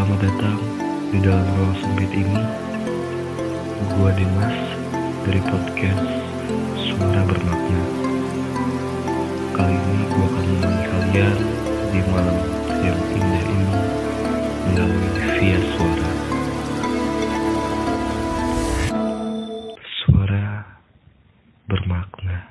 Selamat datang di dalam ruang sempit ini. Gua Dimas dari podcast Suara Bermakna. Kali ini gua akan menemani kalian di malam yang indah ini melalui via suara. Suara bermakna.